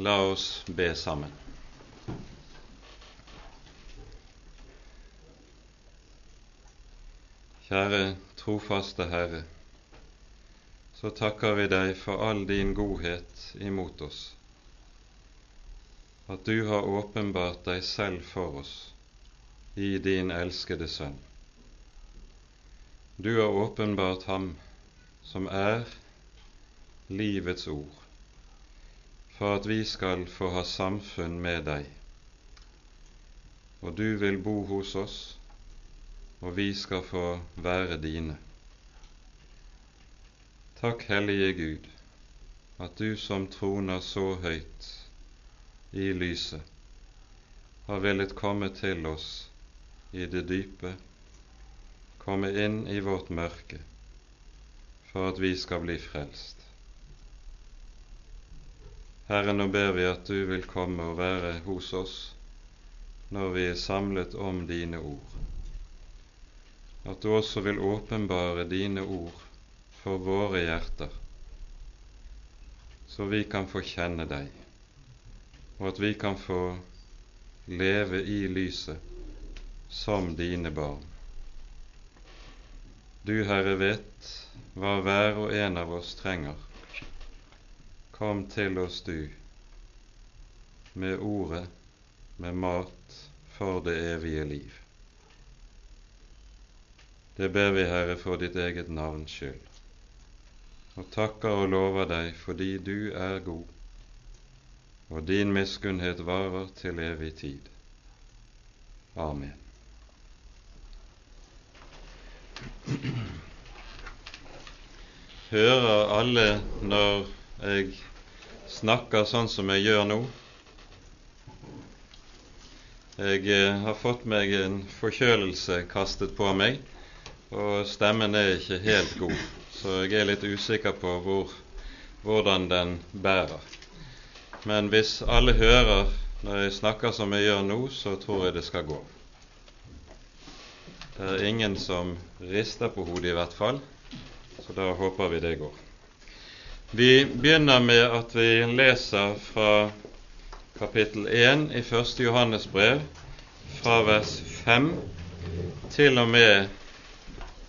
La oss be sammen. Kjære trofaste Herre, så takker vi deg for all din godhet imot oss, at du har åpenbart deg selv for oss i din elskede Sønn. Du har åpenbart ham som er livets ord, for at vi skal få ha samfunn med deg. Og du vil bo hos oss, og vi skal få være dine. Takk, Hellige Gud, at du som troner så høyt i lyset, har villet komme til oss i det dype, komme inn i vårt mørke, for at vi skal bli frelst. Herre, nå ber vi at du vil komme og være hos oss når vi er samlet om dine ord. At du også vil åpenbare dine ord for våre hjerter, så vi kan få kjenne deg, og at vi kan få leve i lyset som dine barn. Du, Herre, vet hva hver og en av oss trenger Kom til oss, du, med ordet, med mat for det evige liv. Det ber vi, Herre, for ditt eget navns skyld, og takker og lover deg fordi du er god, og din miskunnhet varer til evig tid. Amen. Hører alle når jeg snakker sånn som jeg gjør nå. Jeg eh, har fått meg en forkjølelse kastet på meg, og stemmen er ikke helt god, så jeg er litt usikker på hvor, hvordan den bærer. Men hvis alle hører når jeg snakker som jeg gjør nå, så tror jeg det skal gå. Det er ingen som rister på hodet i hvert fall, så da håper vi det går. Vi begynner med at vi leser fra kapittel 1 i 1. Johannes brev, fra vers 5 til og med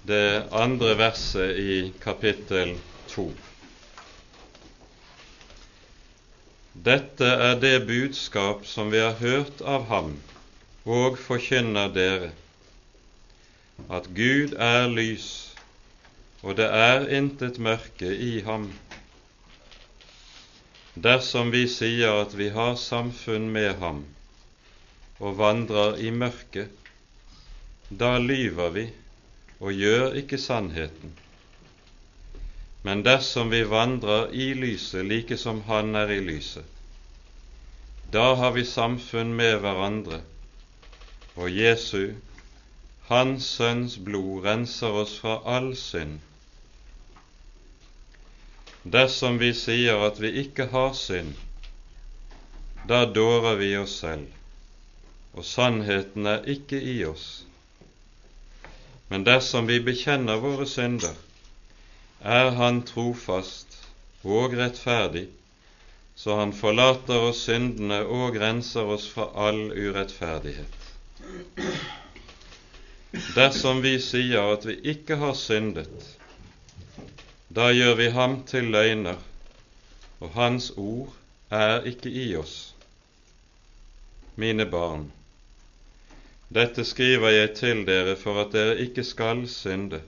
det andre verset i kapittel 2. Dette er det budskap som vi har hørt av ham og forkynner dere, at Gud er lys, og det er intet mørke i ham. Dersom vi sier at vi har samfunn med ham og vandrer i mørket, da lyver vi og gjør ikke sannheten. Men dersom vi vandrer i lyset like som Han er i lyset, da har vi samfunn med hverandre, og Jesu, Hans Sønns blod, renser oss fra all synd. Dersom vi sier at vi ikke har synd, da dårer vi oss selv, og sannheten er ikke i oss. Men dersom vi bekjenner våre synder, er Han trofast og rettferdig, så Han forlater oss syndene og renser oss fra all urettferdighet. Dersom vi sier at vi ikke har syndet, da gjør vi ham til løgner, og hans ord er ikke i oss. Mine barn, dette skriver jeg til dere for at dere ikke skal synde.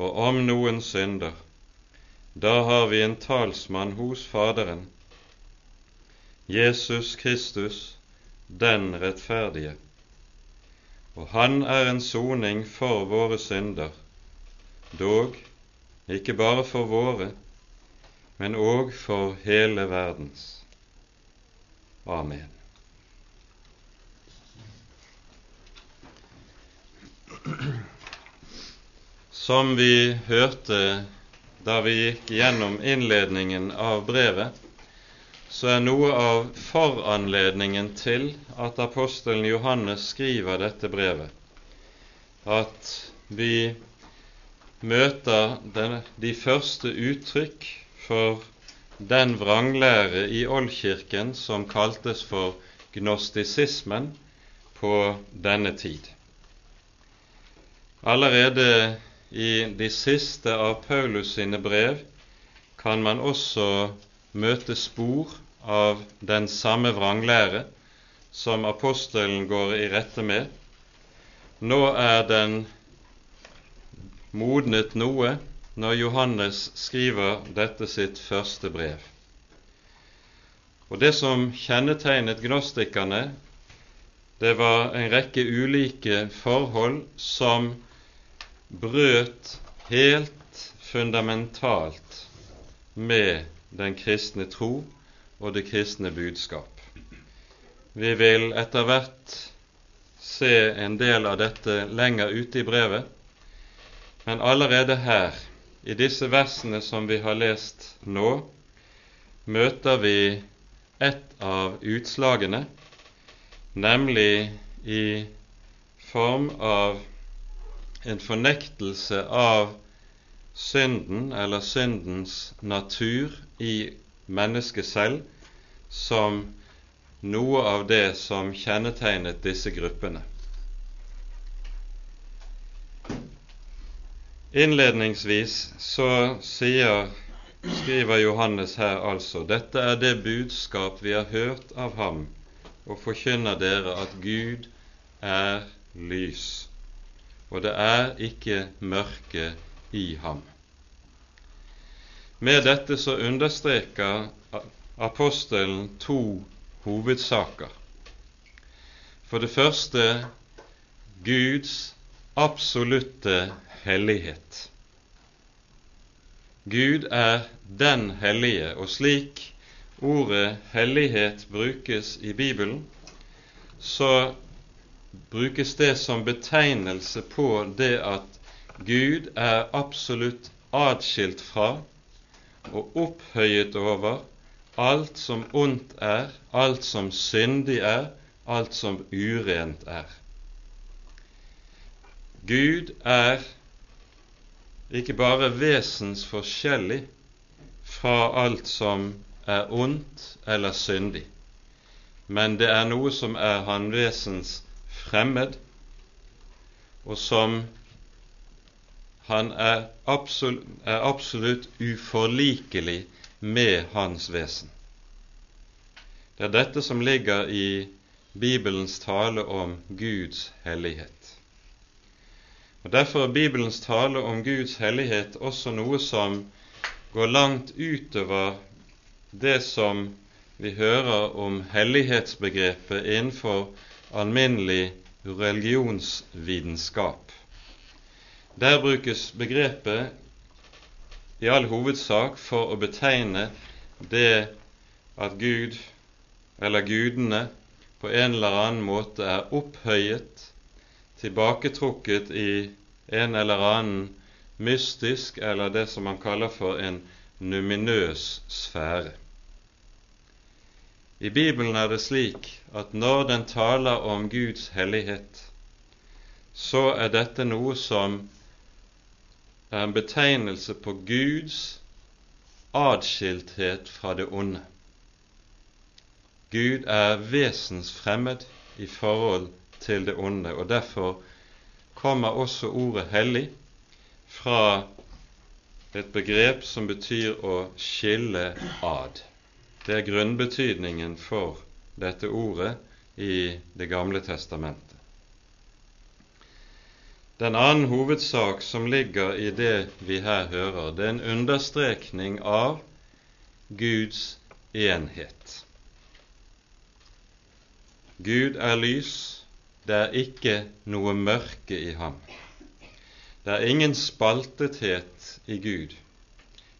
Og om noen synder, da har vi en talsmann hos Faderen, Jesus Kristus, den rettferdige. Og han er en soning for våre synder, dog ikke bare for våre, men òg for hele verdens. Amen. Som vi hørte da vi gikk gjennom innledningen av brevet, så er noe av foranledningen til at apostelen Johannes skriver dette brevet, at vi møter de første uttrykk for den vranglære i oldkirken som kaltes for gnostisismen på denne tid. Allerede i de siste av Paulus sine brev kan man også møte spor av den samme vranglære som apostelen går i rette med. Nå er den modnet noe når Johannes skriver dette sitt første brev. Og Det som kjennetegnet gnostikerne, det var en rekke ulike forhold som brøt helt fundamentalt med den kristne tro og det kristne budskap. Vi vil etter hvert se en del av dette lenger ute i brevet, men allerede her, i disse versene som vi har lest nå, møter vi et av utslagene, nemlig i form av en fornektelse av synden eller syndens natur i mennesket selv som noe av det som kjennetegnet disse gruppene. Innledningsvis så sier, skriver Johannes her altså dette er det budskap vi har hørt av ham, og forkynner dere at Gud er lys, og det er ikke mørke i ham. Med dette så understreker apostelen to hovedsaker. For det første Guds absolutte hellighet. Gud er den hellige, og slik ordet hellighet brukes i Bibelen, så brukes det som betegnelse på det at Gud er absolutt atskilt fra og opphøyet over alt som ondt er, alt som syndig er, alt som urent er. Gud er ikke bare vesensforskjellig fra alt som er ondt eller syndig, men det er noe som er han vesens fremmed, og som han er absolutt, er absolutt uforlikelig med hans vesen. Det er dette som ligger i Bibelens tale om Guds hellighet. Og Derfor er Bibelens tale om Guds hellighet også noe som går langt utover det som vi hører om hellighetsbegrepet innenfor alminnelig religionsvitenskap. Der brukes begrepet i all hovedsak for å betegne det at Gud eller gudene på en eller annen måte er opphøyet tilbaketrukket i en eller annen mystisk, eller det som man kaller for en numinøs sfære. I Bibelen er det slik at når den taler om Guds hellighet, så er dette noe som er en betegnelse på Guds adskilthet fra det onde. Gud er vesensfremmed i forhold til det onde, og derfor kommer også ordet hellig fra et begrep som betyr å skille ad. Det er grunnbetydningen for dette ordet i Det gamle testamentet. Den annen hovedsak som ligger i det vi her hører, det er en understrekning av Guds enhet. Gud er lys, det er ikke noe mørke i ham. Det er ingen spaltethet i Gud,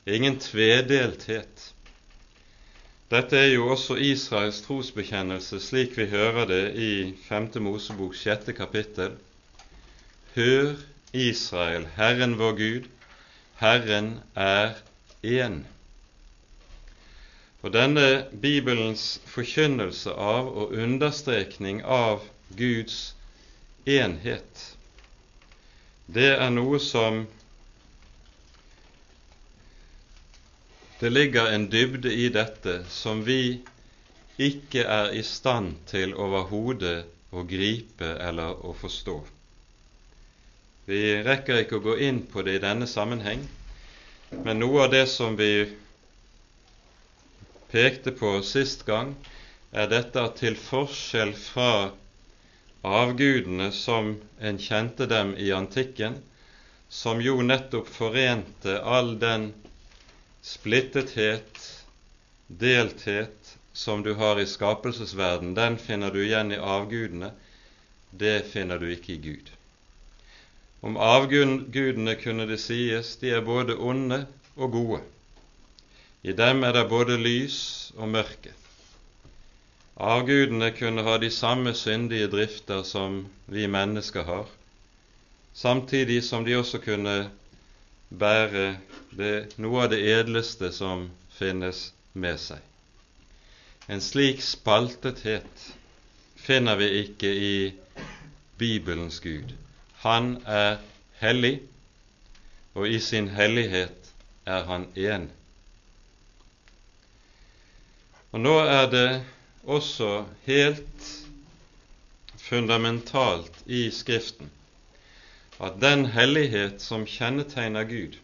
ingen tvedelthet. Dette er jo også Israels trosbekjennelse, slik vi hører det i 5. Mosebok 6. kapittel. Hør, Israel, Herren vår Gud, Herren er én. Og denne Bibelens forkynnelse av og understrekning av Guds enhet. Det er noe som det ligger en dybde i dette som vi ikke er i stand til overhodet å gripe eller å forstå. Vi rekker ikke å gå inn på det i denne sammenheng, men noe av det som vi pekte på sist gang, er dette at til forskjell fra avgudene som en kjente dem i antikken, som jo nettopp forente all den splittethet, delthet, som du har i skapelsesverden, den finner du igjen i avgudene. Det finner du ikke i Gud. Om avgudene kunne det sies de er både onde og gode. I dem er det både lys og mørke. Avgudene kunne ha de samme syndige drifter som vi mennesker har, samtidig som de også kunne bære det, noe av det edleste som finnes med seg. En slik spaltethet finner vi ikke i Bibelens Gud. Han er hellig, og i sin hellighet er han én. Og nå er det også helt fundamentalt i Skriften at den hellighet som kjennetegner Gud,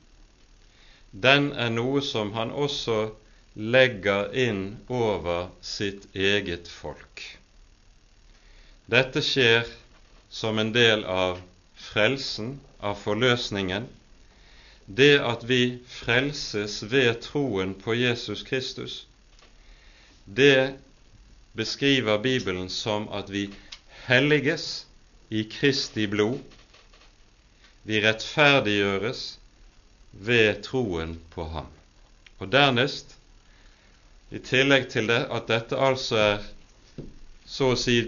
den er noe som han også legger inn over sitt eget folk. Dette skjer som en del av frelsen, av forløsningen, det at vi frelses ved troen på Jesus Kristus, det beskriver Bibelen som at vi helliges i Kristi blod. Vi rettferdiggjøres ved troen på Ham. Og dernest i tillegg til det at dette altså er så å si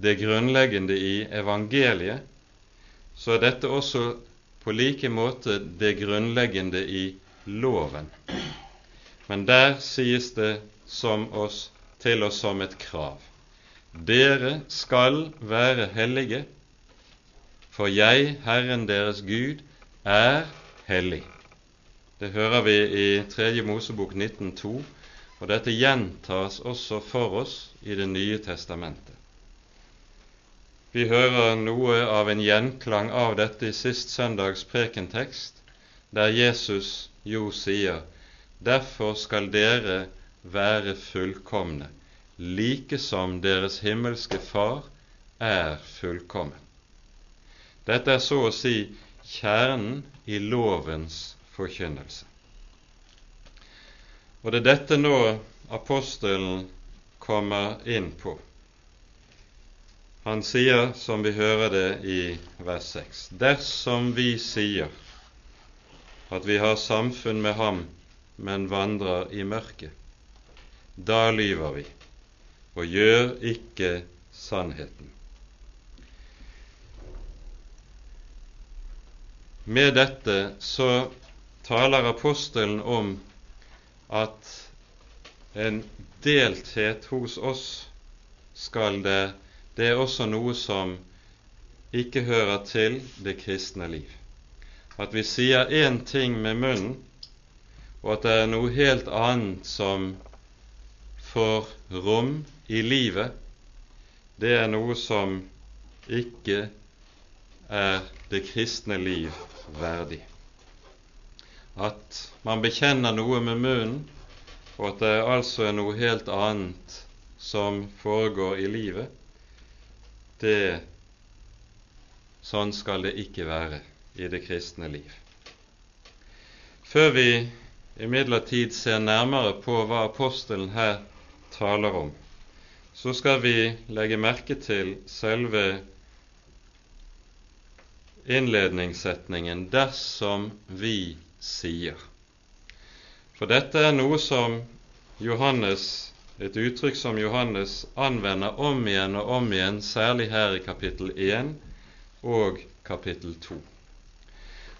det grunnleggende i evangeliet, så er dette også på like måte det grunnleggende i loven. Men der sies det som oss, til oss som et krav. Dere skal være hellige, for jeg, Herren deres Gud, er hellig. Det hører vi i 3. Mosebok 19,2 og dette gjentas også for oss i Det nye testamentet. Vi hører noe av en gjenklang av dette i sist søndags prekentekst, der Jesus jo sier:" Derfor skal dere være fullkomne, like som deres himmelske Far er fullkommen. Dette er så å si kjernen i lovens forkynnelse. Og det er dette nå apostelen kommer inn på. Han sier, som vi hører det i vers 6, dersom vi sier at vi har samfunn med ham, men vandrer i mørket, da lyver vi og gjør ikke sannheten. Med dette så taler apostelen om at en delthet hos oss skal det Det er også noe som ikke hører til det kristne liv. At vi sier én ting med munnen, og at det er noe helt annet som får rom i livet, det er noe som ikke er det kristne liv verdig at man bekjenner noe med munnen, og at det altså er noe helt annet som foregår i livet, det Sånn skal det ikke være i det kristne liv. Før vi imidlertid ser nærmere på hva apostelen her taler om, så skal vi legge merke til selve innledningssetningen 'dersom vi sier. For dette er noe som Johannes, et uttrykk som Johannes anvender om igjen og om igjen, særlig her i kapittel 1 og kapittel 2.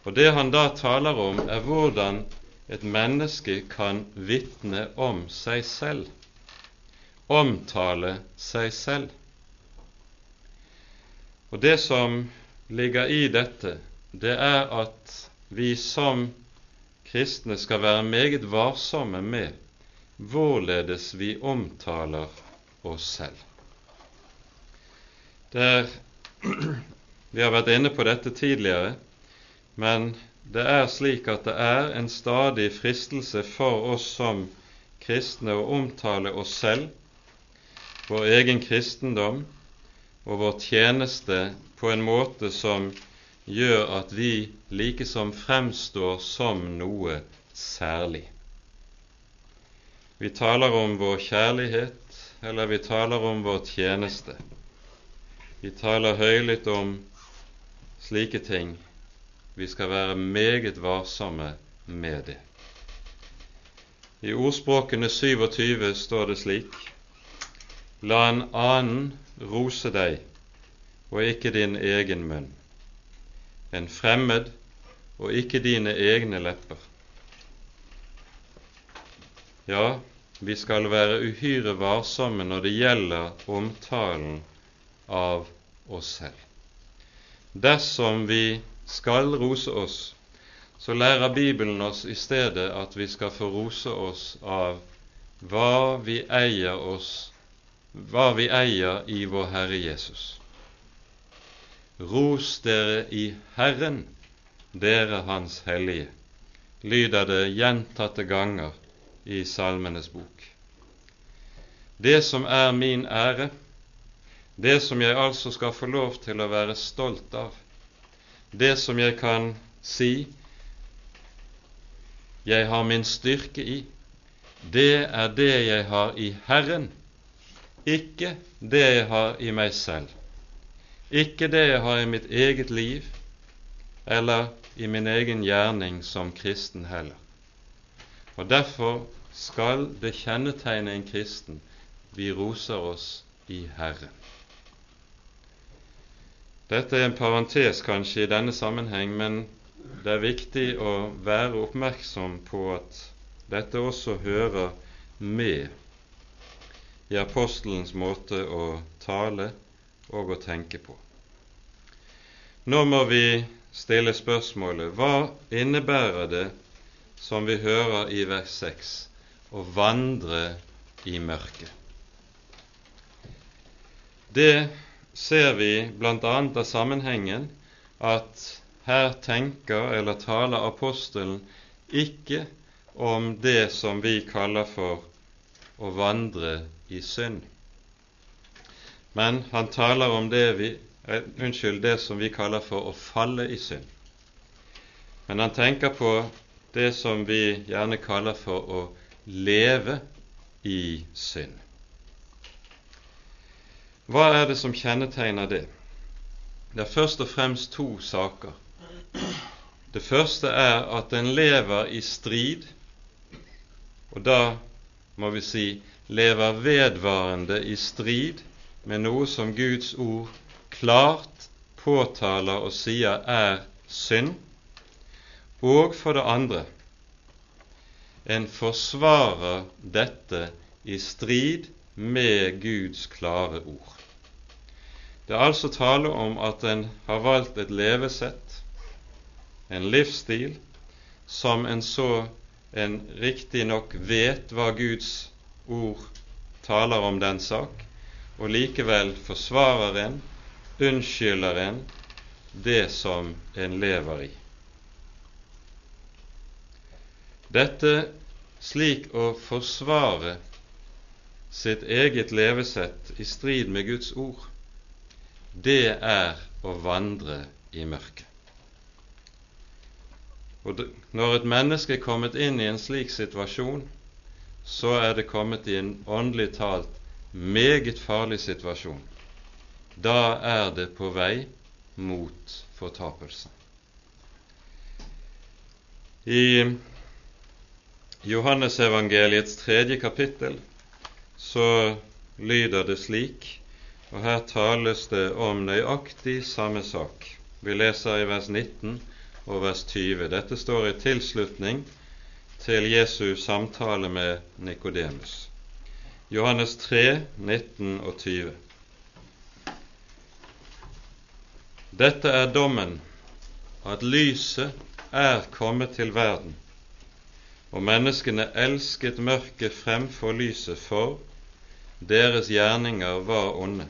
Og Det han da taler om, er hvordan et menneske kan vitne om seg selv, omtale seg selv. Og Det som ligger i dette, det er at vi som kristne skal være meget varsomme med hvorledes vi omtaler oss selv. Er, vi har vært inne på dette tidligere, men det er slik at det er en stadig fristelse for oss som kristne å omtale oss selv, vår egen kristendom og vår tjeneste på en måte som gjør at vi likesom fremstår som noe særlig. Vi taler om vår kjærlighet, eller vi taler om vår tjeneste. Vi taler høylytt om slike ting. Vi skal være meget varsomme med det. I ordspråkene 27 står det slik:" La en annen rose deg, og ikke din egen munn en fremmed og ikke dine egne lepper. Ja, vi skal være uhyre varsomme når det gjelder omtalen av oss selv. Dersom vi skal rose oss, så lærer Bibelen oss i stedet at vi skal få rose oss av hva vi eier oss, hva vi eier i vår Herre Jesus. Ros dere i Herren, dere Hans hellige, lyder det gjentatte ganger i Salmenes bok. Det som er min ære, det som jeg altså skal få lov til å være stolt av, det som jeg kan si jeg har min styrke i, det er det jeg har i Herren, ikke det jeg har i meg selv. Ikke det jeg har i mitt eget liv eller i min egen gjerning som kristen heller. Og Derfor skal det kjennetegne en kristen vi roser oss i Herren. Dette er en parentes kanskje i denne sammenheng, men det er viktig å være oppmerksom på at dette også hører med i apostelens måte å tale og å tenke på. Nå må vi stille spørsmålet hva innebærer det som vi hører i vers 6, å vandre i mørket? Det ser vi bl.a. av sammenhengen at her tenker eller taler apostelen ikke om det som vi kaller for å vandre i synd. Men han taler om det, vi, eh, unnskyld, det som vi kaller for å falle i synd. Men han tenker på det som vi gjerne kaller for å leve i synd. Hva er det som kjennetegner det? Det er først og fremst to saker. Det første er at en lever i strid, og da må vi si lever vedvarende i strid med noe som Guds ord klart påtaler og sier er synd, og for det andre en forsvarer dette i strid med Guds klare ord. Det er altså tale om at en har valgt et levesett, en livsstil, som en så en riktignok vet hva Guds ord taler om den sak, og likevel forsvarer en, unnskylder en, det som en lever i. Dette slik å forsvare sitt eget levesett i strid med Guds ord, det er å vandre i mørket. Og Når et menneske er kommet inn i en slik situasjon, så er det kommet i en åndelig talt meget farlig situasjon. Da er det på vei mot fortapelse. I Johannesevangeliets tredje kapittel så lyder det slik, og her tales det om nøyaktig samme sak. Vi leser i vers 19 og vers 20. Dette står i tilslutning til Jesus samtale med Nikodemus. Johannes 3, 19 og 20. Dette er dommen, at lyset er kommet til verden, og menneskene elsket mørket fremfor lyset, for deres gjerninger var onde.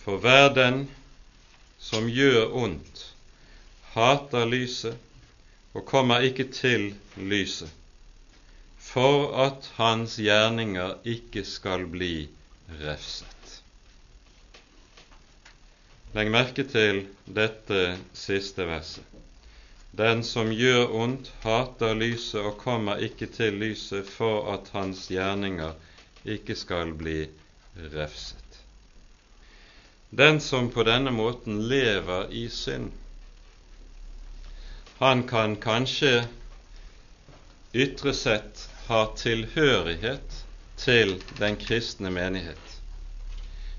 For hver den som gjør ondt, hater lyset og kommer ikke til lyset, for at hans gjerninger ikke skal bli refset. Legg merke til dette siste verset. Den som gjør ondt, hater lyset og kommer ikke til lyset for at hans gjerninger ikke skal bli refset. Den som på denne måten lever i synd, han kan kanskje ytre sett ha tilhørighet til den kristne menighet,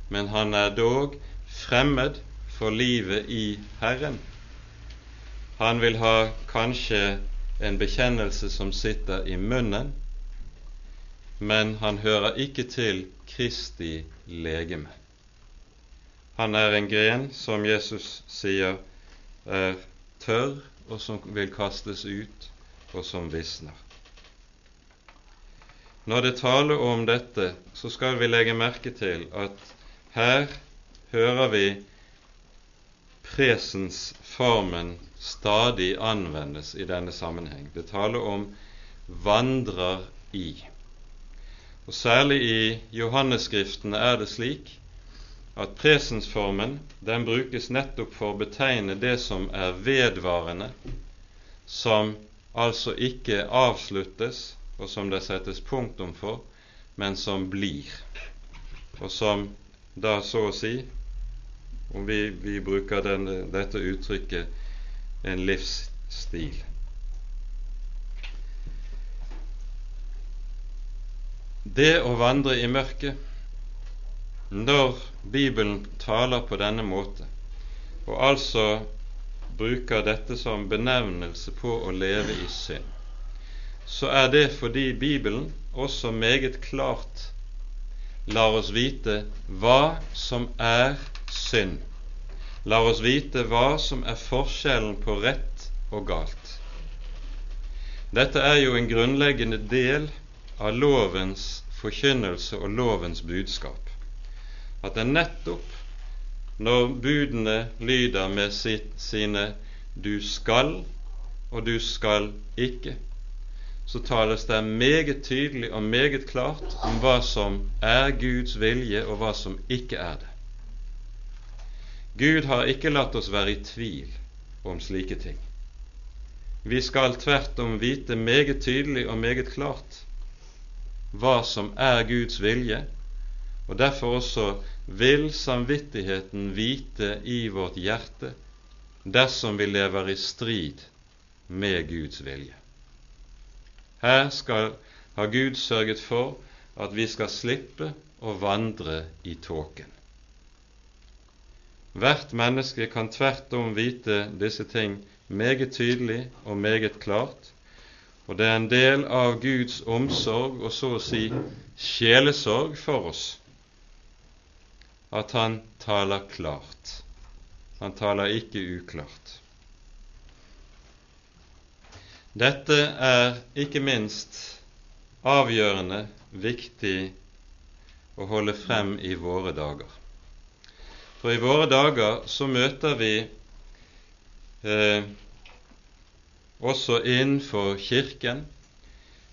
men han er dog fremmed for livet i Herren. Han vil ha kanskje en bekjennelse som sitter i munnen, men han hører ikke til Kristi legeme. Han er en gren som Jesus sier er tørr, og som vil kastes ut, og som visner. Når det taler om dette, så skal vi legge merke til at her hører vi presens formen stadig anvendes i denne sammenheng. Det taler om 'vandrer i'. Og Særlig i Johanneskriftene er det slik at presensformen den brukes nettopp for å betegne det som er vedvarende, som altså ikke avsluttes, og som det settes punktum for, men som blir, og som da så å si, om vi, vi bruker den, dette uttrykket, en livsstil. Det å vandre i mørket når Bibelen taler på denne måte, og altså bruker dette som benevnelse på å leve i synd, så er det fordi Bibelen også meget klart lar oss vite hva som er synd. Lar oss vite hva som er forskjellen på rett og galt. Dette er jo en grunnleggende del av lovens forkynnelse og lovens budskap. At det nettopp når budene lyder med sine 'du skal' og 'du skal ikke', så tales det meget tydelig og meget klart om hva som er Guds vilje, og hva som ikke er det. Gud har ikke latt oss være i tvil om slike ting. Vi skal tvert om vite meget tydelig og meget klart hva som er Guds vilje, og derfor også vil samvittigheten vite i vårt hjerte dersom vi lever i strid med Guds vilje. Her skal, har Gud sørget for at vi skal slippe å vandre i tåken. Hvert menneske kan tvert om vite disse ting meget tydelig og meget klart, og det er en del av Guds omsorg og så å si sjelesorg for oss at han taler klart. Han taler ikke uklart. Dette er ikke minst avgjørende viktig å holde frem i våre dager. For i våre dager så møter vi eh, også innenfor Kirken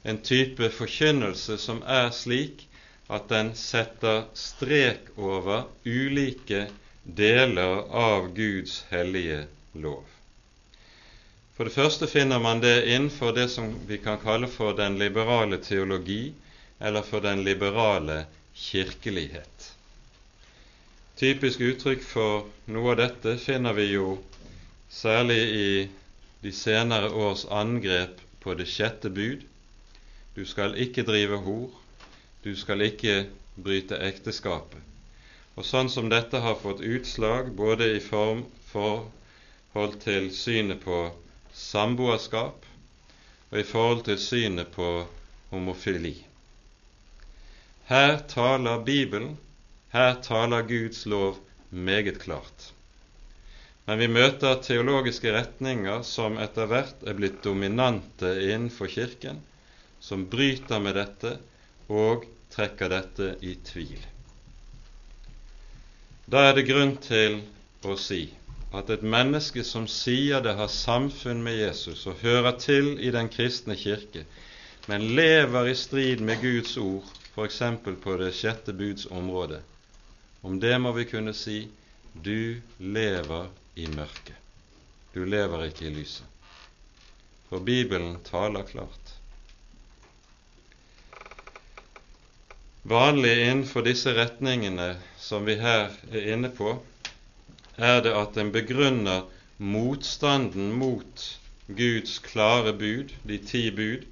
en type forkynnelse som er slik at den setter strek over ulike deler av Guds hellige lov. For det første finner man det innenfor det som vi kan kalle for den liberale teologi, eller for den liberale kirkelighet. Typisk uttrykk for noe av dette finner vi jo særlig i de senere års angrep på det sjette bud du skal ikke drive hor, du skal ikke bryte ekteskapet. Og sånn som dette har fått utslag både i form forhold til synet på samboerskap og i forhold til synet på homofili. Her taler Bibelen, her taler Guds lov meget klart. Men vi møter teologiske retninger som etter hvert er blitt dominante innenfor Kirken, som bryter med dette og trekker dette i tvil. Da er det grunn til å si at et menneske som sier det har samfunn med Jesus og hører til i den kristne kirke, men lever i strid med Guds ord, f.eks. på det sjette buds område, om det må vi kunne si du lever i mørket. Du lever ikke i lyset. For Bibelen taler klart. Vanlig innenfor disse retningene som vi her er inne på, er det at en begrunner motstanden mot Guds klare bud, de ti bud,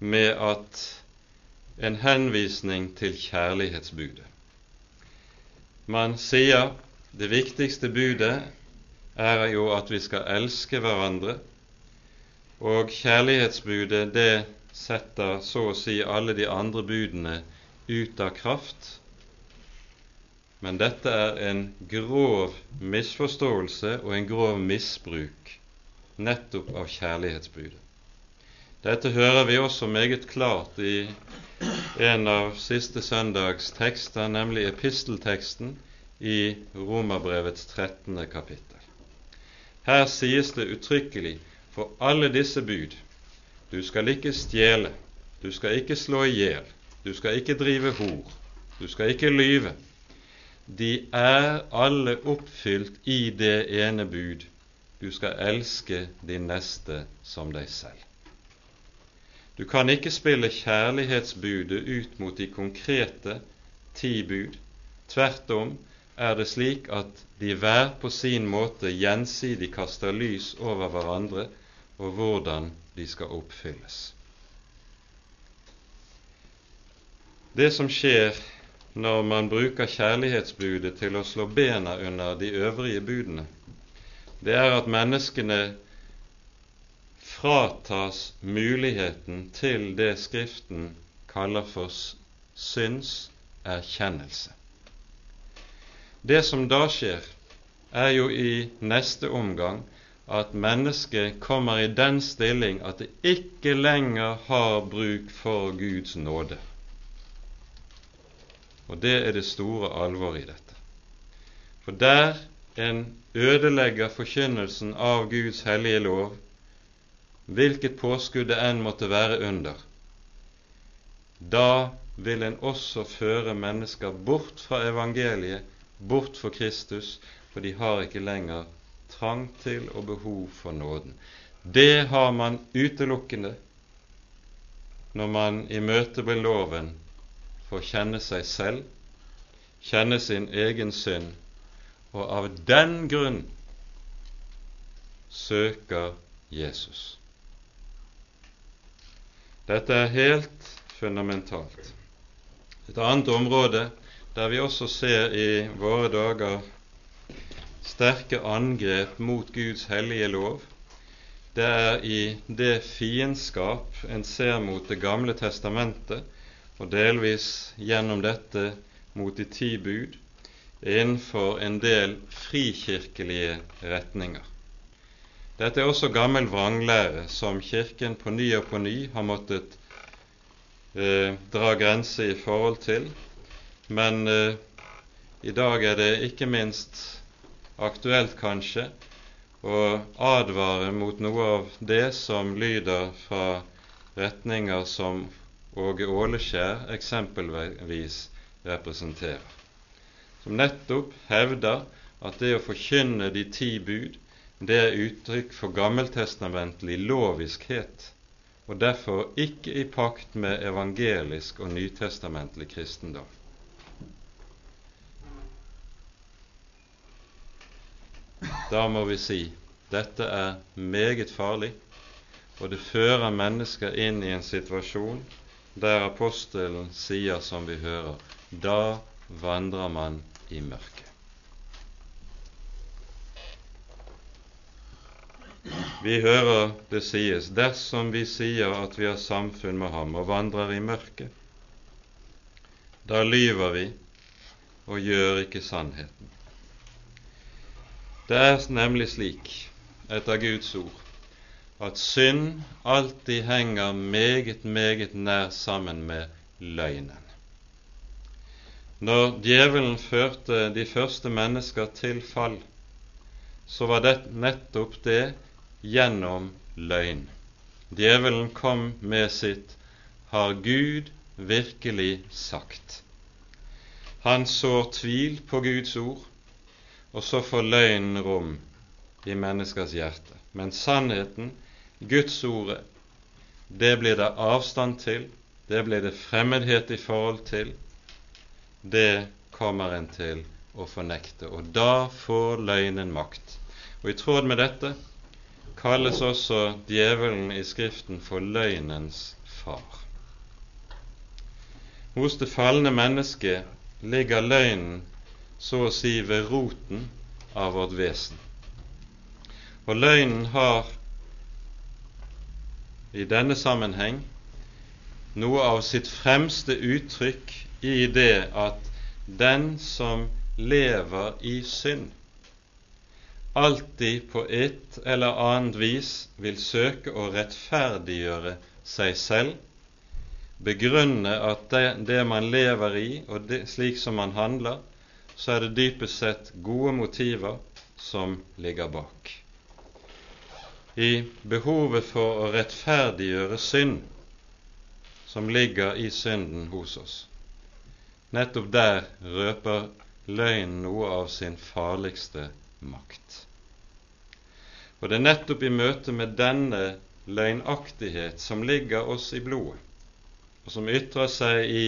med at en henvisning til kjærlighetsbudet. Man sier det viktigste budet er jo at vi skal elske hverandre, og kjærlighetsbudet det setter så å si alle de andre budene ut av kraft men dette er en grov misforståelse og en grov misbruk nettopp av kjærlighetsbudet. Dette hører vi også meget klart i en av siste søndags tekster, nemlig epistelteksten i Romerbrevets 13. kapittel. Her sies det uttrykkelig for alle disse bud du skal ikke stjele, du skal ikke slå i hjel, du skal ikke drive hor, du skal ikke lyve, de er alle oppfylt i det ene bud du skal elske din neste som deg selv. Du kan ikke spille kjærlighetsbudet ut mot de konkrete ti bud. Tvert om er det slik at de hver på sin måte gjensidig kaster lys over hverandre og hvordan de skal oppfylles. Det som skjer når man bruker kjærlighetsbudet til å slå bena under de øvrige budene, det er at menneskene fratas muligheten til det Skriften kaller for synserkjennelse. Det som da skjer, er jo i neste omgang at mennesket kommer i den stilling at det ikke lenger har bruk for Guds nåde. Og det er det store alvoret i dette. For der en ødelegger forkynnelsen av Guds hellige lov, hvilket påskudd det enn måtte være under, da vil en også føre mennesker bort fra evangeliet, bort fra Kristus, for de har ikke lenger trang til og behov for nåden. Det har man utelukkende når man i møte med loven for å kjenne seg selv, kjenne sin egen synd, og av den grunn søker Jesus. Dette er helt fundamentalt. Et annet område der vi også ser i våre dager sterke angrep mot Guds hellige lov, det er i det fiendskap en ser mot Det gamle testamentet og delvis gjennom dette mot de ti bud innenfor en del frikirkelige retninger. Dette er også gammel vranglære som Kirken på ny og på ny har måttet eh, dra grense i forhold til, men eh, i dag er det ikke minst aktuelt kanskje å advare mot noe av det som lyder fra retninger som Åge Åleskjær eksempelvis representerer, som nettopp hevder at det å forkynne de ti bud, det er uttrykk for gammeltestamentlig loviskhet, og derfor ikke i pakt med evangelisk og nytestamentlig kristendom. Da må vi si dette er meget farlig, og det fører mennesker inn i en situasjon der apostelen sier som vi hører, da vandrer man i mørket. Vi hører det sies dersom vi sier at vi har samfunn med ham og vandrer i mørket, da lyver vi og gjør ikke sannheten. Det er nemlig slik, etter Guds ord, at synd alltid henger meget, meget nær sammen med løgnen. Når djevelen førte de første mennesker til fall, så var det nettopp det gjennom løgn. Djevelen kom med sitt 'Har Gud virkelig sagt'? Han sår tvil på Guds ord, og så får løgnen rom i menneskers hjerte. Men sannheten, Guds ordet, det blir det avstand til, det blir det fremmedhet i forhold til. Det kommer en til å fornekte, og da får løgnen makt. Og i tråd med dette kalles også djevelen i Skriften for løgnens far. Hos det falne mennesket ligger løgnen så å si ved roten av vårt vesen. Og løgnen har i denne sammenheng noe av sitt fremste uttrykk i det at den som lever i synd, alltid på et eller annet vis vil søke å rettferdiggjøre seg selv, begrunne at det, det man lever i, og det, slik som man handler, så er det dypest sett gode motiver som ligger bak. I behovet for å rettferdiggjøre synd som ligger i synden hos oss. Nettopp der røper løgnen noe av sin farligste makt. Og det er nettopp i møte med denne løgnaktighet som ligger oss i blodet, og som ytrer seg i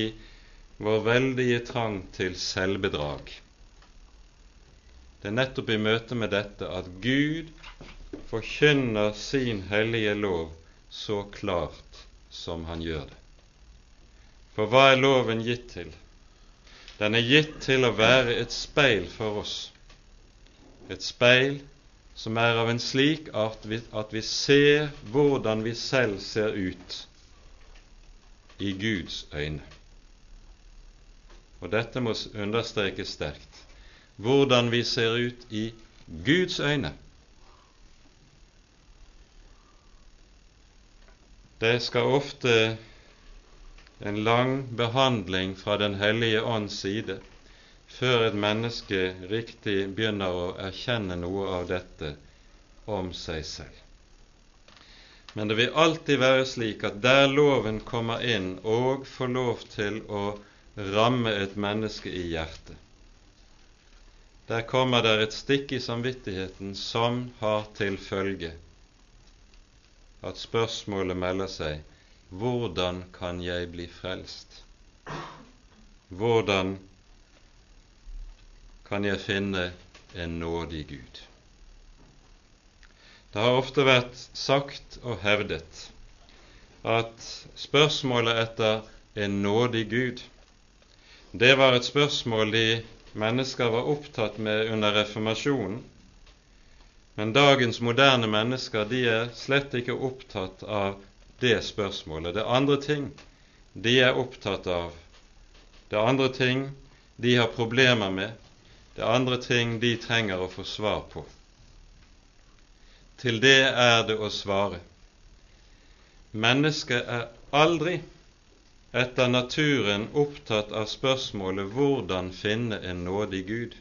vår veldige trang til selvbedrag. Det er nettopp i møte med dette at Gud forkynner sin hellige lov så klart som han gjør det. For hva er loven gitt til? Den er gitt til å være et speil for oss et speil som er av en slik art at vi ser hvordan vi selv ser ut i Guds øyne. Og dette må understrekes sterkt. Hvordan vi ser ut i Guds øyne. Det skal ofte en lang behandling fra Den hellige ånds side før et menneske riktig begynner å erkjenne noe av dette om seg selv. Men det vil alltid være slik at der loven kommer inn og får lov til å ramme et menneske i hjertet, der kommer det et stikk i samvittigheten som har til følge at spørsmålet melder seg hvordan kan jeg bli frelst? Hvordan kan jeg finne en nådig Gud. Det har ofte vært sagt og hevdet at spørsmålet etter en nådig Gud, det var et spørsmål de mennesker var opptatt med under reformasjonen. Men dagens moderne mennesker de er slett ikke opptatt av det spørsmålet. Det er andre ting de er opptatt av. Det er andre ting de har problemer med, det er andre ting de trenger å få svar på. Til det er det å svare. Mennesket er aldri etter naturen opptatt av spørsmålet hvordan finne en nådig Gud.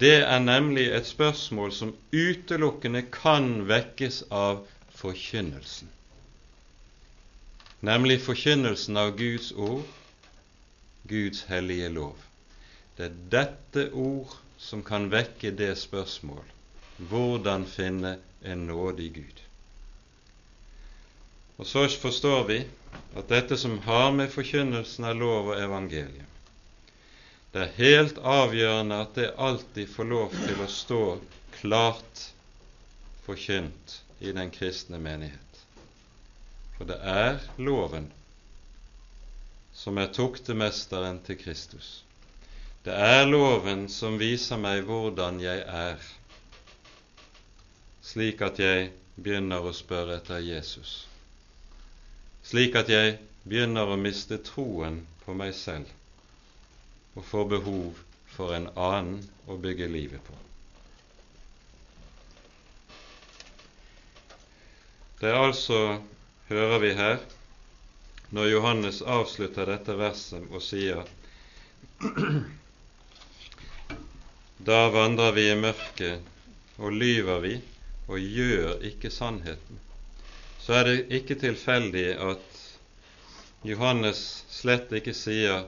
Det er nemlig et spørsmål som utelukkende kan vekkes av forkynnelsen, nemlig forkynnelsen av Guds ord Guds hellige lov. Det er dette ord som kan vekke det spørsmål hvordan finne en nådig Gud. Og så forstår vi at dette som har med forkynnelsen av lov og evangelium Det er helt avgjørende at det alltid får lov til å stå klart forkynt i den kristne menighet. For det er loven som er tuktemesteren til Kristus. Det er loven som viser meg hvordan jeg er, slik at jeg begynner å spørre etter Jesus, slik at jeg begynner å miste troen på meg selv og får behov for en annen å bygge livet på. Det er altså, hører vi her, når Johannes avslutter dette verset og sier Da vandrer vi i mørket og lyver vi og gjør ikke sannheten. Så er det ikke tilfeldig at Johannes slett ikke sier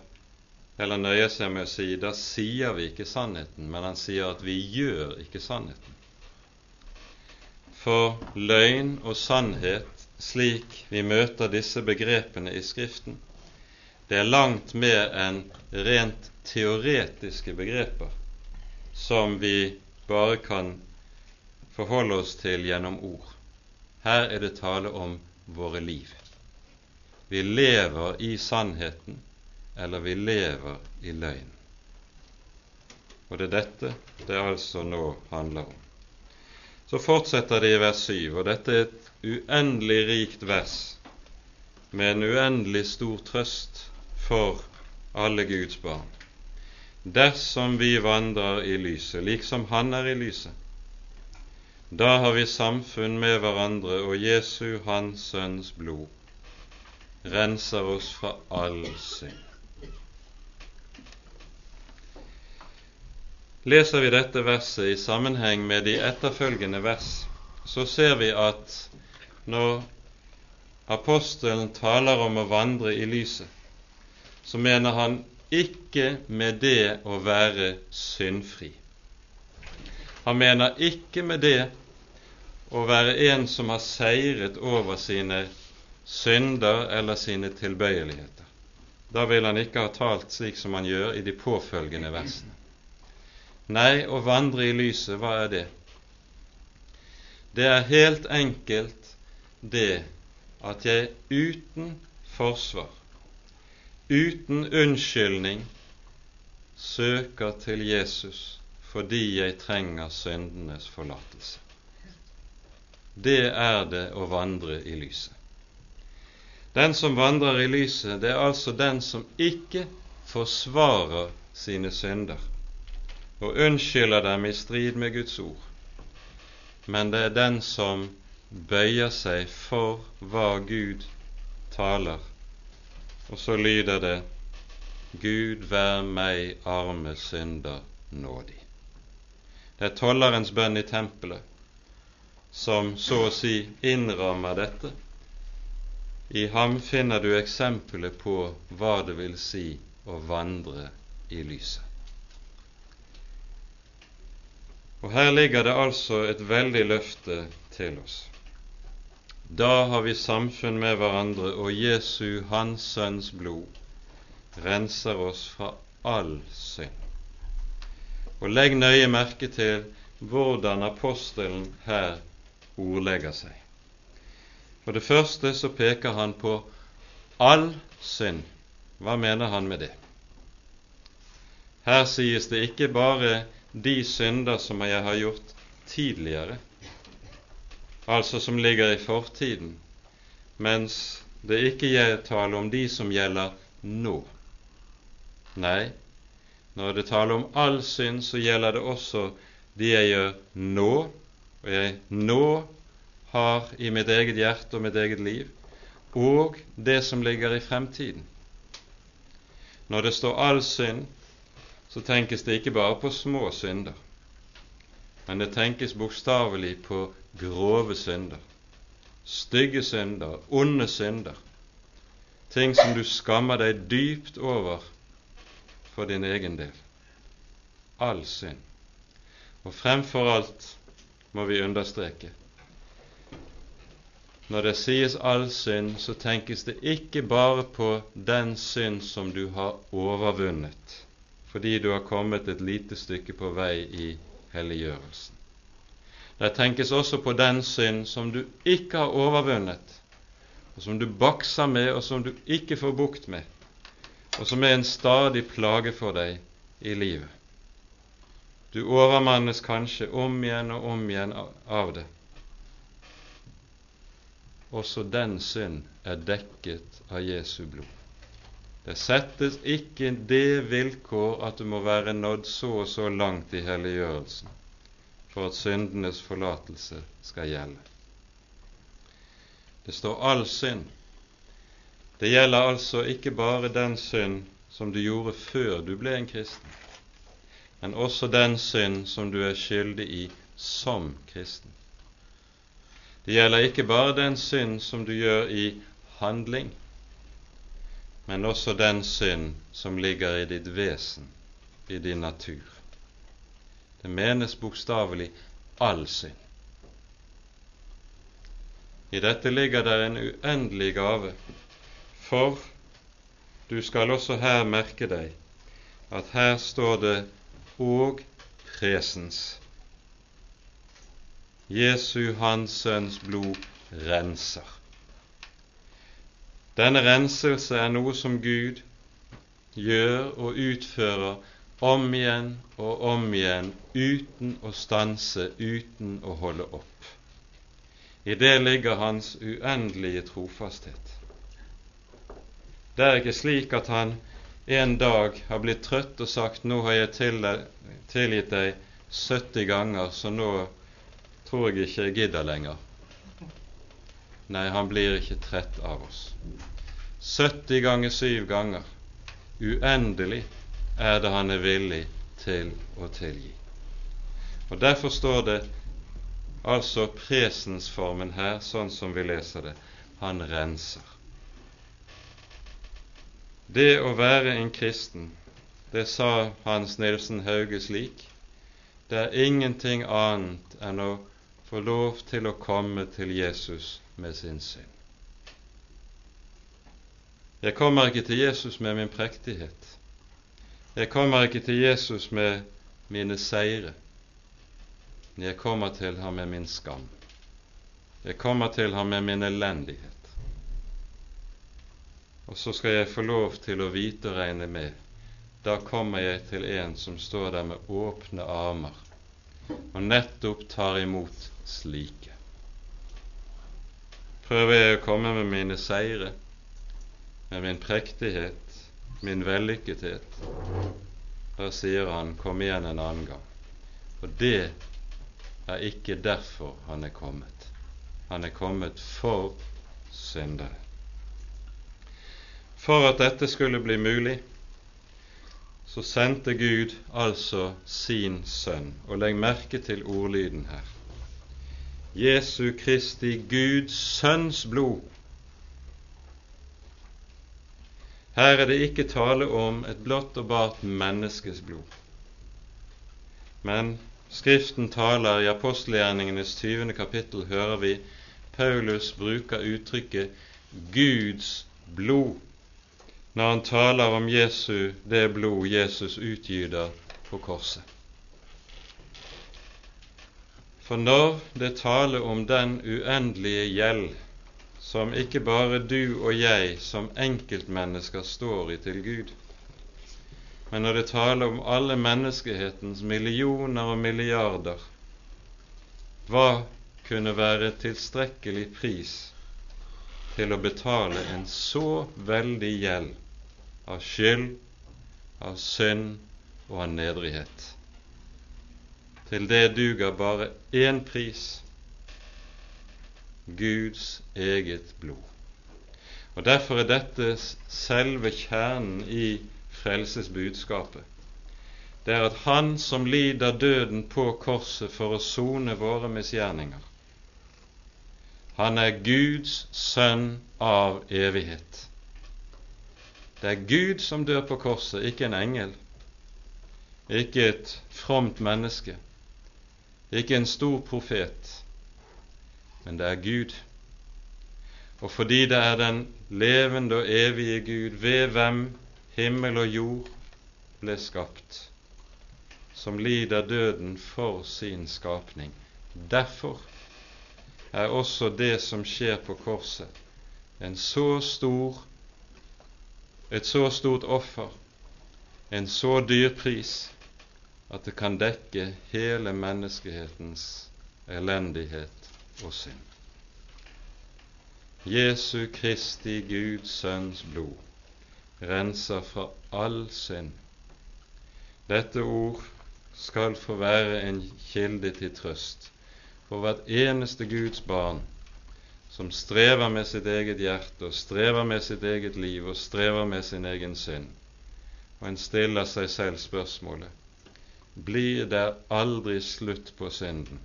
eller nøyer seg med å si da sier vi ikke sannheten, men han sier at vi gjør ikke sannheten. For løgn og sannhet, slik vi møter disse begrepene i Skriften, det er langt mer enn rent teoretiske begreper som vi bare kan forholde oss til gjennom ord. Her er det tale om våre liv. Vi lever i sannheten, eller vi lever i løgn. Og det er dette det altså nå handler om. Så fortsetter det i vers 7, og dette er et uendelig rikt vers med en uendelig stor trøst for alle Guds barn. Dersom vi vandrer i lyset, liksom Han er i lyset, da har vi samfunn med hverandre, og Jesu, Hans Sønns blod, renser oss fra all synd. Leser vi dette verset i sammenheng med de etterfølgende vers, så ser vi at når apostelen taler om å vandre i lyset, så mener han ikke med det å være syndfri. Han mener ikke med det å være en som har seiret over sine synder eller sine tilbøyeligheter. Da vil han ikke ha talt slik som han gjør i de påfølgende versene. Nei, å vandre i lyset, hva er det? Det er helt enkelt det at jeg uten forsvar, uten unnskyldning, søker til Jesus fordi jeg trenger syndenes forlatelse. Det er det å vandre i lyset. Den som vandrer i lyset, det er altså den som ikke forsvarer sine synder og unnskylder dem i strid med Guds ord, men det er den som bøyer seg for hva Gud taler, og så lyder det Gud vær meg arme synder nådig. Det er tollerens bønn i tempelet som så å si innrammer dette. I ham finner du eksempelet på hva det vil si å vandre i lyset. Og her ligger det altså et veldig løfte til oss. Da har vi samfunn med hverandre, og Jesu, Hans Sønns blod, renser oss fra all synd. Og legg nøye merke til hvordan apostelen her ordlegger seg. For det første så peker han på all synd. Hva mener han med det? Her sies det ikke bare de synder som jeg har gjort tidligere, altså som ligger i fortiden, mens det ikke er tale om de som gjelder nå. Nei, når det taler om all synd, så gjelder det også de jeg gjør nå, og jeg nå har i mitt eget hjerte og mitt eget liv, og det som ligger i fremtiden. Når det står all synd, så tenkes det ikke bare på små synder, men det tenkes bokstavelig på grove synder, stygge synder, onde synder, ting som du skammer deg dypt over for din egen del. All synd. Og fremfor alt må vi understreke når det sies all synd, så tenkes det ikke bare på den synd som du har overvunnet, fordi du har kommet et lite stykke på vei i helliggjørelsen. Det tenkes også på den synd som du ikke har overvunnet, og som du bakser med, og som du ikke får bukt med, og som er en stadig plage for deg i livet. Du overmannes kanskje om igjen og om igjen av det. Også den synd er dekket av Jesu blod. Det settes ikke det vilkår at du må være nådd så og så langt i helliggjørelsen for at syndenes forlatelse skal gjelde. Det står all synd. Det gjelder altså ikke bare den synd som du gjorde før du ble en kristen, men også den synd som du er skyldig i som kristen. Det gjelder ikke bare den synd som du gjør i handling, men også den synd som ligger i ditt vesen, i din natur. Det menes bokstavelig all synd. I dette ligger det en uendelig gave, for du skal også her merke deg at her står det og presens. Jesu, Hans Sønns blod, renser. Denne renselse er noe som Gud gjør og utfører om igjen og om igjen uten å stanse, uten å holde opp. I det ligger hans uendelige trofasthet. Det er ikke slik at han en dag har blitt trøtt og sagt 'Nå har jeg tilgitt deg 70 ganger, så nå tror jeg ikke jeg gidder lenger. Nei, han blir ikke trett av oss. 70 ganger syv ganger. Uendelig er det han er villig til å tilgi. Og Derfor står det altså presensformen her, sånn som vi leser det. Han renser. Det å være en kristen, det sa Hans Nilsen Hauge slik, det er ingenting annet enn å få lov til å komme til Jesus med sin synd. Jeg kommer ikke til Jesus med min prektighet. Jeg kommer ikke til Jesus med mine seire. Men jeg kommer til ham med min skam. Jeg kommer til ham med min elendighet. Og så skal jeg få lov til å vite og regne med da kommer jeg til en som står der med åpne armer og nettopp tar imot slike. Prøver jeg å komme med mine seire, med min prektighet, min vellykkethet, da sier han 'kom igjen en annen gang'. Og det er ikke derfor han er kommet. Han er kommet for syndere. For at dette skulle bli mulig, så sendte Gud altså sin sønn. Og legg merke til ordlyden her. Jesu Kristi Guds sønns blod. Her er det ikke tale om et blått og bart menneskes blod. Men Skriften taler i apostelgjerningenes 20. kapittel, hører vi Paulus bruker uttrykket Guds blod når han taler om Jesu, det blod Jesus utgyter på korset. For når det taler om den uendelige gjeld som ikke bare du og jeg som enkeltmennesker står i til Gud, men når det taler om alle menneskehetens millioner og milliarder, hva kunne være tilstrekkelig pris til å betale en så veldig gjeld av skyld, av synd og av nedrighet? Til det duger bare én pris Guds eget blod. Og Derfor er dette selve kjernen i frelsesbudskapet. Det er at Han som lider døden på korset for å sone våre misgjerninger, han er Guds sønn av evighet. Det er Gud som dør på korset, ikke en engel, ikke et fromt menneske, ikke en stor profet, men det er Gud. Og fordi det er den levende og evige Gud, ved hvem himmel og jord ble skapt, som lider døden for sin skapning. Derfor er også det som skjer på korset, så stor, et så stort offer, en så dyr pris, at det kan dekke hele menneskehetens elendighet og synd. Jesu Kristi Guds Sønns blod renser fra all synd. Dette ord skal få være en kilde til trøst for hvert eneste Guds barn som strever med sitt eget hjerte og strever med sitt eget liv og strever med sin egen synd. Og en stiller seg selv spørsmålet blir det aldri slutt på synden?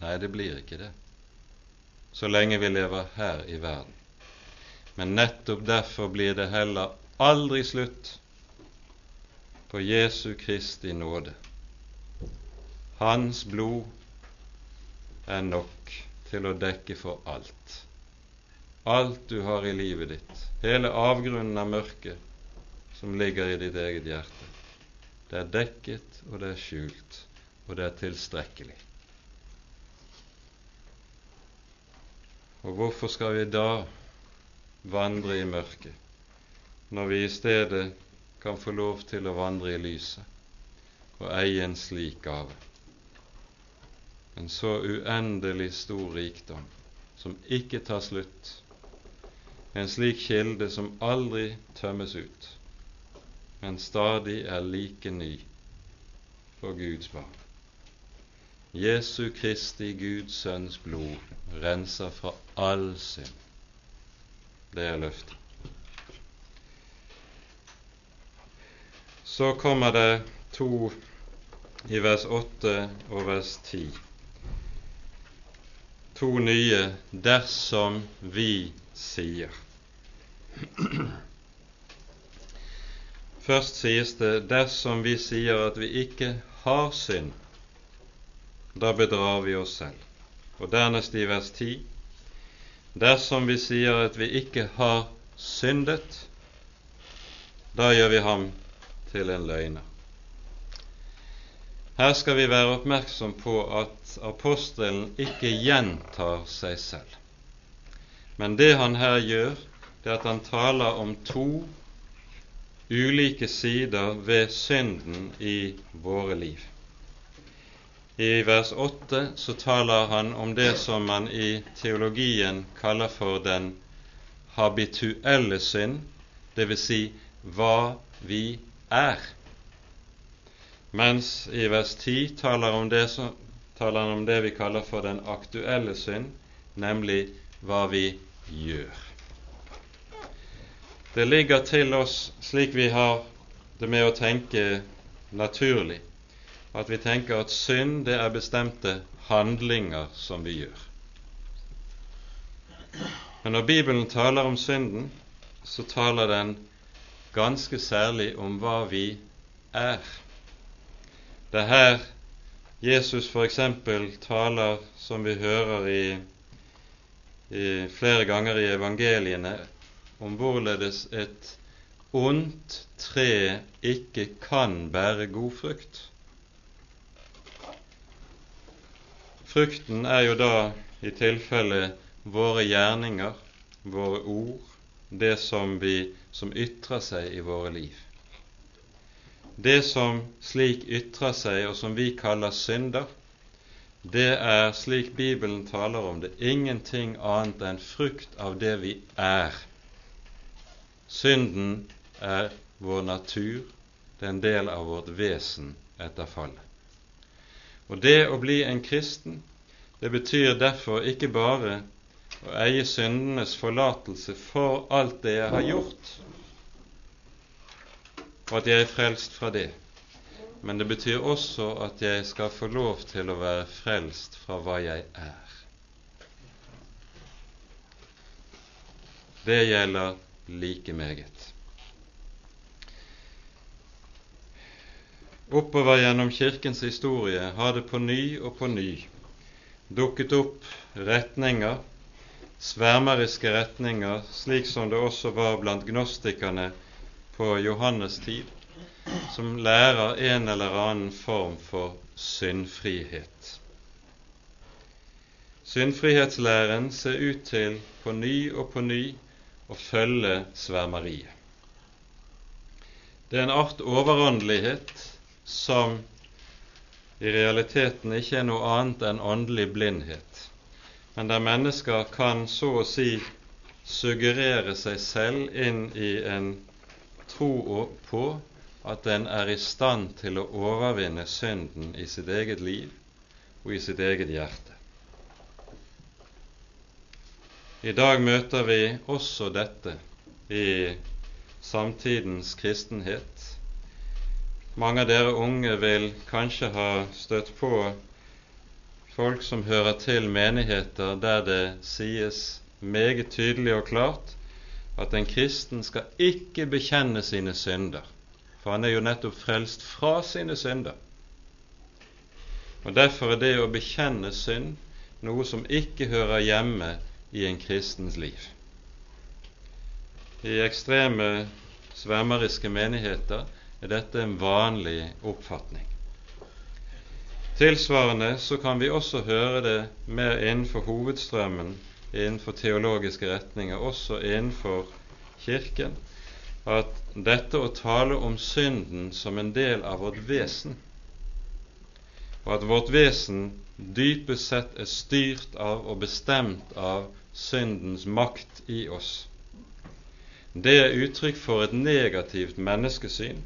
Nei, det blir ikke det, så lenge vi lever her i verden. Men nettopp derfor blir det heller aldri slutt på Jesu Kristi nåde. Hans blod er nok til å dekke for alt. Alt du har i livet ditt, hele avgrunnen av mørket som ligger i ditt eget hjerte. Det er dekket, og det er skjult, og det er tilstrekkelig. Og hvorfor skal vi da vandre i mørket, når vi i stedet kan få lov til å vandre i lyset og eie en slik gave? en så uendelig stor rikdom som ikke tar slutt, en slik kilde som aldri tømmes ut, men stadig er like ny for Guds barn. Jesu Kristi Guds Sønns blod renser fra all synd. Det er løftet. Så kommer det to i vers 8 og vers 10 to nye 'dersom vi sier'. Først sies det 'dersom vi sier at vi ikke har synd', da bedrar vi oss selv. Og dernest i vers 10 dersom vi sier at vi ikke har syndet, da gjør vi ham til en løgner. Her skal vi være oppmerksom på at apostelen ikke gjentar seg selv. Men det han her gjør, det er at han taler om to ulike sider ved synden i våre liv. I vers 8 så taler han om det som man i teologien kaller for den habituelle synd, dvs. Si hva vi er. Mens i vers 10 taler, om det som, taler han om det vi kaller for den aktuelle synd, nemlig hva vi gjør. Det ligger til oss slik vi har det med å tenke naturlig, at vi tenker at synd det er bestemte handlinger som vi gjør. Men når Bibelen taler om synden, så taler den ganske særlig om hva vi er. Det er her Jesus f.eks. taler, som vi hører i, i flere ganger i evangeliene, om hvorledes et ondt tre ikke kan bære god frukt. Frukten er jo da i tilfelle våre gjerninger, våre ord, det som, vi, som ytrer seg i våre liv. Det som slik ytrer seg, og som vi kaller synder, det er slik Bibelen taler om det, ingenting annet enn frukt av det vi er. Synden er vår natur, det er en del av vårt vesen etter fallet. Og det å bli en kristen, det betyr derfor ikke bare å eie syndenes forlatelse for alt det jeg har gjort, og at jeg er frelst fra det. Men det betyr også at jeg skal få lov til å være frelst fra hva jeg er. Det gjelder like meget. Oppover gjennom Kirkens historie har det på ny og på ny dukket opp retninger, svermeriske retninger, slik som det også var blant gnostikerne på Johannes tid som lærer en eller annen form for syndfrihet. Syndfrihetslæren ser ut til på ny og på ny å følge svermeriet. Det er en art overåndelighet som i realiteten ikke er noe annet enn åndelig blindhet, men der mennesker kan så å si suggerere seg selv inn i en tro på at en er i stand til å overvinne synden i sitt eget liv og i sitt eget hjerte. I dag møter vi også dette i samtidens kristenhet. Mange av dere unge vil kanskje ha støtt på folk som hører til menigheter der det sies meget tydelig og klart at en kristen skal ikke bekjenne sine synder, for han er jo nettopp frelst fra sine synder. Og Derfor er det å bekjenne synd noe som ikke hører hjemme i en kristens liv. I ekstreme svermeriske menigheter er dette en vanlig oppfatning. Tilsvarende så kan vi også høre det mer innenfor hovedstrømmen innenfor teologiske retninger, også innenfor Kirken, at dette å tale om synden som en del av vårt vesen, og at vårt vesen dypest sett er styrt av og bestemt av syndens makt i oss, det er uttrykk for et negativt menneskesyn,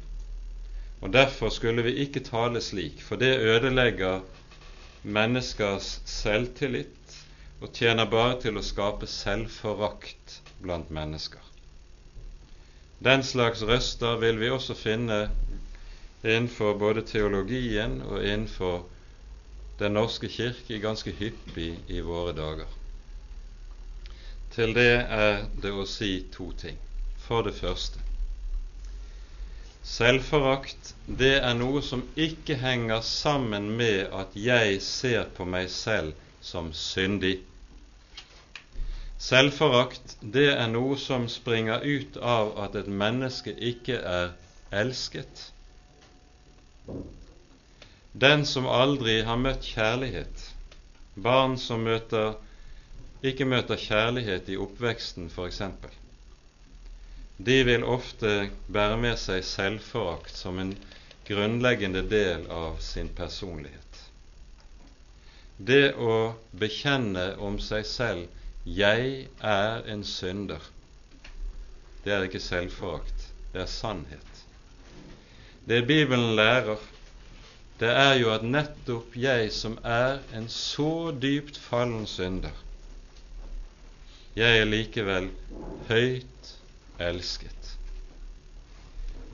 og derfor skulle vi ikke tale slik, for det ødelegger menneskers selvtillit og tjener bare til å skape selvforakt blant mennesker. Den slags røster vil vi også finne innenfor både teologien og innenfor Den norske kirke ganske hyppig i våre dager. Til det er det å si to ting. For det første Selvforakt, det er noe som ikke henger sammen med at jeg ser på meg selv som syndig. Selvforakt, det er noe som springer ut av at et menneske ikke er elsket. Den som aldri har møtt kjærlighet, barn som møter, ikke møter kjærlighet i oppveksten f.eks., de vil ofte bære med seg selvforakt som en grunnleggende del av sin personlighet. Det å bekjenne om seg selv 'Jeg er en synder'. Det er ikke selvforakt, det er sannhet. Det Bibelen lærer, det er jo at nettopp jeg som er en så dypt fallen synder, jeg er likevel høyt elsket.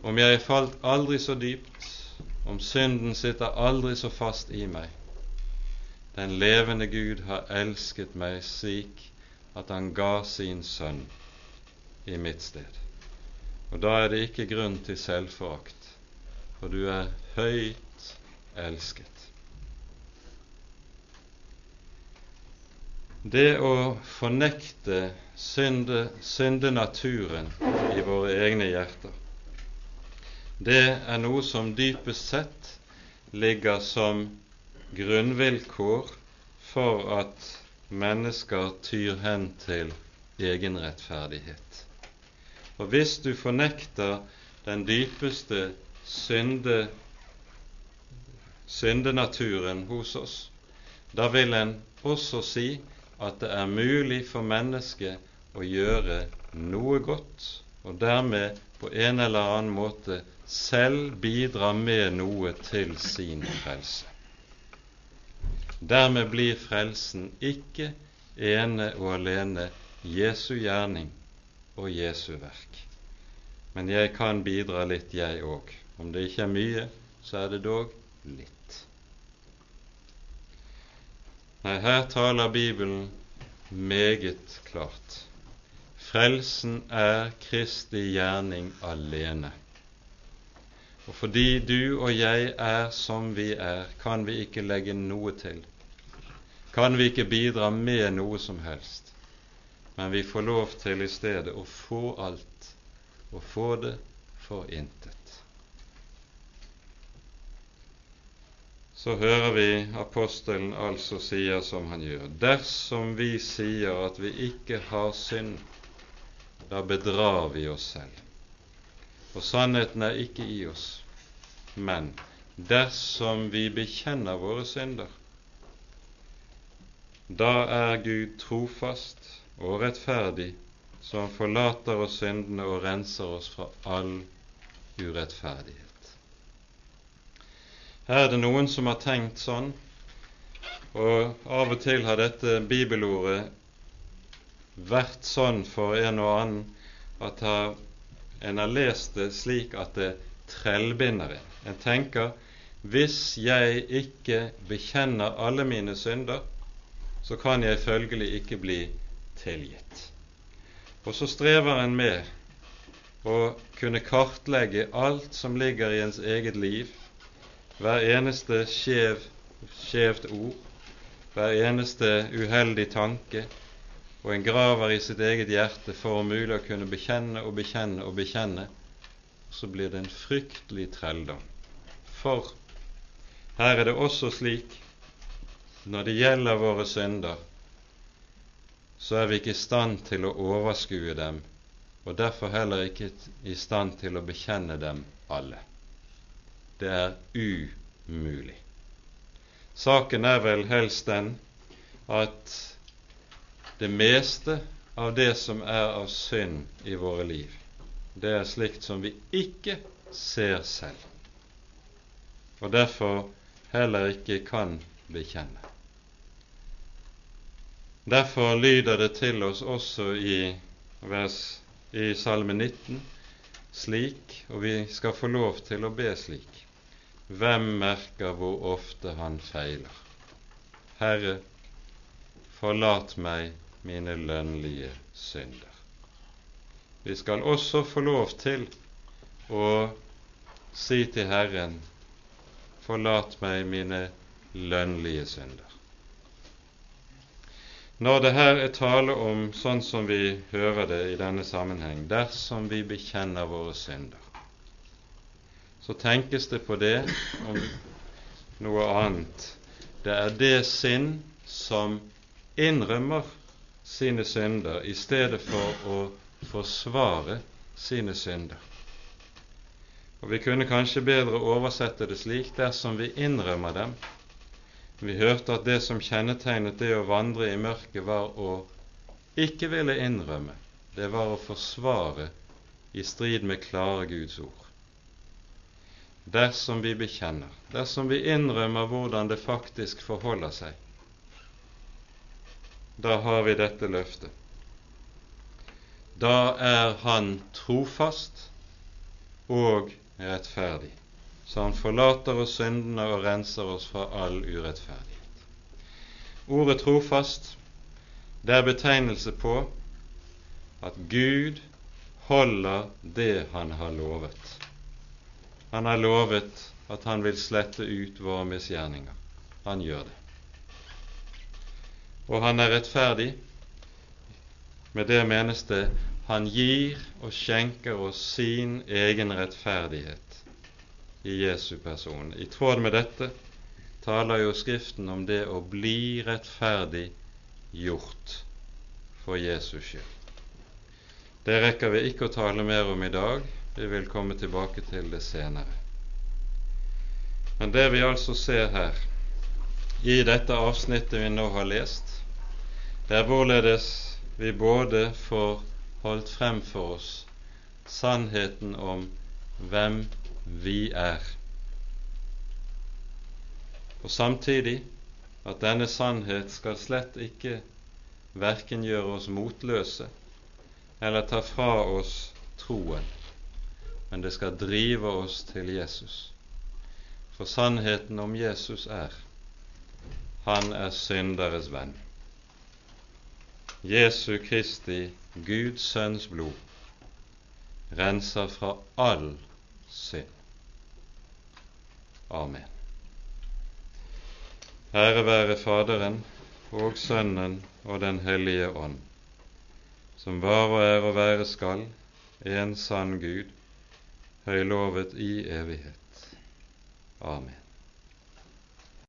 Om jeg er falt aldri så dypt, om synden sitter aldri så fast i meg, den levende Gud har elsket meg slik at han ga sin sønn i mitt sted. Og da er det ikke grunn til selvforakt, for du er høyt elsket. Det å fornekte synde, syndenaturen i våre egne hjerter, det er noe som dypest sett ligger som grunnvilkår for at mennesker tyr hen til egenrettferdighet. Og hvis du fornekter den dypeste synde, syndenaturen hos oss, da vil en også si at det er mulig for mennesket å gjøre noe godt, og dermed på en eller annen måte selv bidra med noe til sin frelse. Dermed blir frelsen ikke ene og alene Jesu gjerning og Jesu verk. Men jeg kan bidra litt, jeg òg. Om det ikke er mye, så er det dog litt. Nei, her taler Bibelen meget klart. Frelsen er Kristi gjerning alene. Og fordi du og jeg er som vi er, kan vi ikke legge noe til kan vi ikke bidra med noe som helst, men vi får lov til i stedet å få alt, og få det for intet. Så hører vi apostelen altså sier som han gjør. Dersom vi sier at vi ikke har synd, da bedrar vi oss selv. Og sannheten er ikke i oss. Men dersom vi bekjenner våre synder, da er Gud trofast og rettferdig han forlater oss syndene og renser oss fra all urettferdighet. Er det noen som har tenkt sånn, og av og til har dette bibelordet vært sånn for en og annen at en har lest det slik at det trellbinder en. En tenker hvis jeg ikke bekjenner alle mine synder, så kan jeg følgelig ikke bli tilgitt. Og så strever en med å kunne kartlegge alt som ligger i ens eget liv, hver eneste skjev, skjevt ord, hver eneste uheldig tanke, og en graver i sitt eget hjerte for om mulig å kunne bekjenne og bekjenne og bekjenne, så blir det en fryktelig trelldom. For her er det også slik når det gjelder våre synder, så er vi ikke i stand til å overskue dem, og derfor heller ikke i stand til å bekjenne dem alle. Det er umulig. Saken er vel helst den at det meste av det som er av synd i våre liv, det er slikt som vi ikke ser selv, og derfor heller ikke kan bekjenne. Derfor lyder det til oss også i, vers, i Salme 19 slik, og vi skal få lov til å be slik. Hvem merker hvor ofte han feiler? Herre, forlat meg mine lønnlige synder. Vi skal også få lov til å si til Herren, forlat meg mine lønnlige synder. Når det her er tale om sånn som vi hører det i denne sammenheng, dersom vi bekjenner våre synder, så tenkes det på det om noe annet. Det er det sinn som innrømmer sine synder i stedet for å forsvare sine synder. Og Vi kunne kanskje bedre oversette det slik dersom vi innrømmer dem. Vi hørte at det som kjennetegnet det å vandre i mørket, var å ikke ville innrømme. Det var å forsvare i strid med klare Guds ord. Dersom vi bekjenner, dersom vi innrømmer hvordan det faktisk forholder seg, da har vi dette løftet. Da er Han trofast og rettferdig, så Han forlater oss syndene og renser oss fra all urettferdighet. Ordet trofast det er betegnelse på at Gud holder det Han har lovet. Han har lovet at han vil slette ut våre misgjerninger. Han gjør det og han er rettferdig. Med det menes det han gir og skjenker oss sin egen rettferdighet i Jesu person. I tråd med dette taler jo Skriften om det å bli rettferdig gjort for Jesus skyld. Det rekker vi ikke å tale mer om i dag, vi vil komme tilbake til det senere. Men det vi altså ser her, i dette avsnittet vi nå har lest, det er hvorledes vi både får holdt frem for oss sannheten om hvem vi er, og samtidig at denne sannhet skal slett ikke verken gjøre oss motløse eller ta fra oss troen, men det skal drive oss til Jesus. For sannheten om Jesus er han er synderes venn. Jesu Kristi, Guds Sønns blod, renser fra all synd. Amen. Ære være Faderen og Sønnen og Den hellige ånd, som var og er og være skal, en sann Gud, høylovet i evighet. Amen.